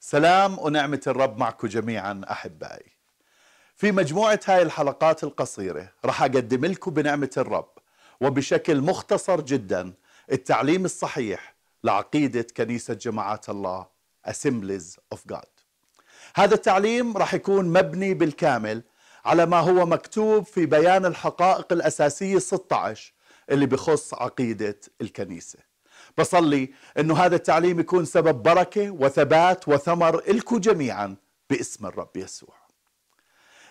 سلام ونعمة الرب معكم جميعا أحبائي. في مجموعة هاي الحلقات القصيرة رح أقدم لكم بنعمة الرب وبشكل مختصر جدا التعليم الصحيح لعقيدة كنيسة جماعات الله Assemblies of God هذا التعليم رح يكون مبني بالكامل على ما هو مكتوب في بيان الحقائق الأساسية 16 اللي بخص عقيدة الكنيسة بصلي إنه هذا التعليم يكون سبب بركة وثبات وثمر لكم جميعا باسم الرب يسوع.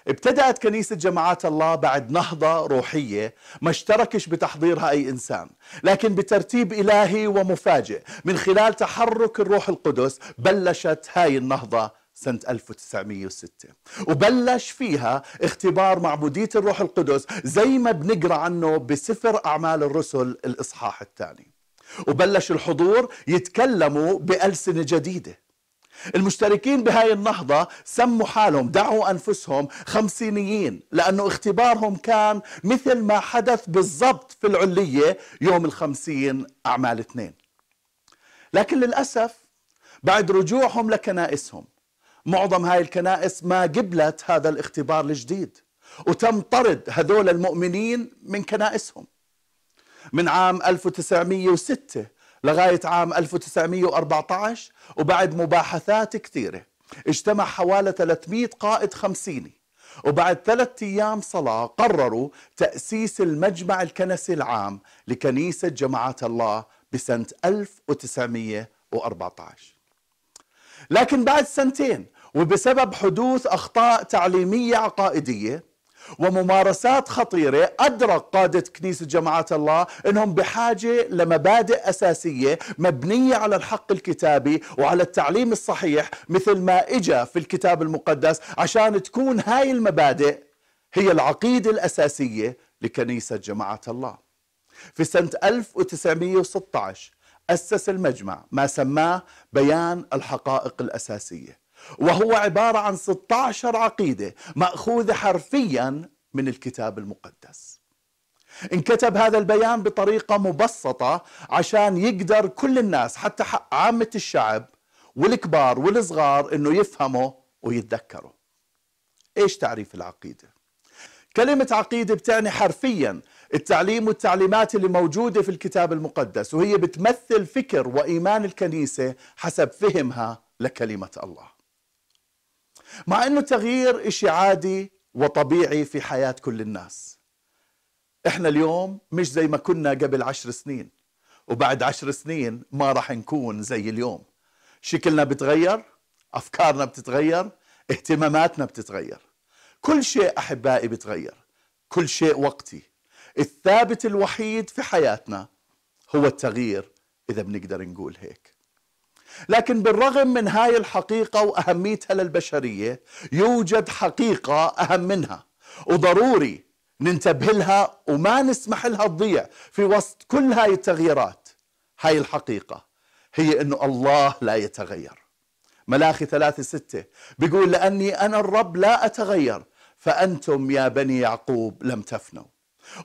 ابتدأت كنيسة جماعات الله بعد نهضة روحية ما اشتركش بتحضيرها أي إنسان لكن بترتيب إلهي ومفاجئ. من خلال تحرك الروح القدس بلشت هاي النهضة سنة 1906 وبلش فيها اختبار معبودية الروح القدس زي ما بنقرأ عنه بسفر أعمال الرسل الإصحاح الثاني. وبلش الحضور يتكلموا بألسنة جديدة. المشتركين بهاي النهضة سموا حالهم دعوا أنفسهم خمسينيين لأنه اختبارهم كان مثل ما حدث بالضبط في العلية يوم الخمسين أعمال اثنين. لكن للأسف بعد رجوعهم لكنائسهم معظم هاي الكنائس ما قبلت هذا الاختبار الجديد وتم طرد هذول المؤمنين من كنائسهم. من عام 1906 لغاية عام 1914 وبعد مباحثات كثيرة. اجتمع حوالي 300 قائد خمسيني. وبعد ثلاثة أيام صلاة قرروا تأسيس المجمع الكنسي العام لكنيسة جماعات الله بسنة 1914 لكن بعد سنتين وبسبب حدوث أخطاء تعليمية عقائدية وممارسات خطيرة أدرك قادة كنيسة جماعات الله أنهم بحاجة لمبادئ أساسية مبنية على الحق الكتابي وعلى التعليم الصحيح مثل ما إجا في الكتاب المقدس عشان تكون هاي المبادئ هي العقيدة الأساسية لكنيسة جماعات الله. في سنة 1916 أسس المجمع ما سماه بيان الحقائق الأساسية. وهو عبارة عن 16 عقيدة مأخوذة حرفيا من الكتاب المقدس. انكتب هذا البيان بطريقة مبسطة عشان يقدر كل الناس حتى عامة الشعب والكبار والصغار إنه يفهموا ويتذكروا. إيش تعريف العقيدة؟ كلمة عقيدة بتعني حرفيا التعليم والتعليمات اللي موجودة في الكتاب المقدس وهي بتمثل فكر وإيمان الكنيسة حسب فهمها لكلمة الله. مع إنه التغيير إشي عادي وطبيعي في حياة كل الناس. إحنا اليوم مش زي ما كنا قبل عشر سنين وبعد عشر سنين ما راح نكون زي اليوم. شكلنا بتغير أفكارنا بتتغير اهتماماتنا بتتغير. كل شيء أحبائي بتغير كل شيء وقتي. الثابت الوحيد في حياتنا هو التغيير إذا بنقدر نقول هيك. لكن بالرغم من هاي الحقيقة وأهميتها للبشرية يوجد حقيقة أهم منها. وضروري ننتبه لها وما نسمح لها تضيع في وسط كل هاي التغييرات. هاي الحقيقة هي أنه الله لا يتغير. ملاخي ثلاثة ستة بيقول لأني أنا الرب لا أتغير فأنتم يا بني يعقوب لم تفنوا.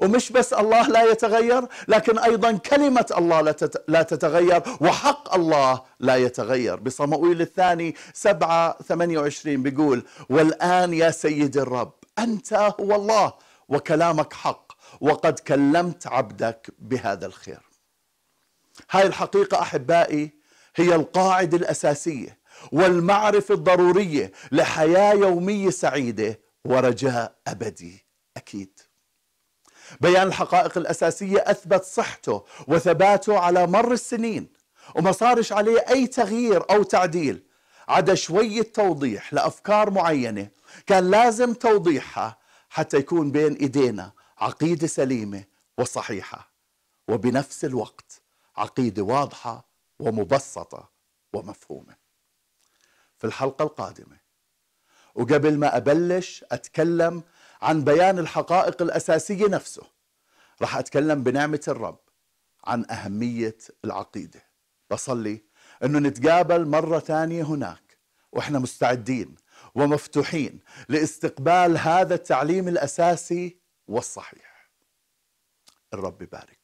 ومش بس الله لا يتغير لكن أيضا كلمة الله لا تتغير وحق الله لا يتغير. بصموئيل الثاني سبعة ثمانية وعشرين بيقول والآن يا سيد الرب أنت هو الله وكلامك حق وقد كلمت عبدك بهذا الخير. هاي الحقيقة أحبائي هي القاعدة الأساسية والمعرفة الضرورية لحياة يومية سعيدة ورجاء أبدي أكيد. بيان الحقائق الأساسية أثبت صحته وثباته على مر السنين وما صارش عليه أي تغيير أو تعديل. عدا شوية توضيح لأفكار معينة كان لازم توضيحها حتى يكون بين إيدينا عقيدة سليمة وصحيحة وبنفس الوقت عقيدة واضحة ومبسطة ومفهومة. في الحلقة القادمة وقبل ما أبلش أتكلم عن بيان الحقائق الأساسية نفسه. رح أتكلم بنعمة الرب عن أهمية العقيدة. بصلي أنه نتقابل مرة ثانية هناك وإحنا مستعدين ومفتوحين لاستقبال هذا التعليم الأساسي والصحيح. الرب يبارك.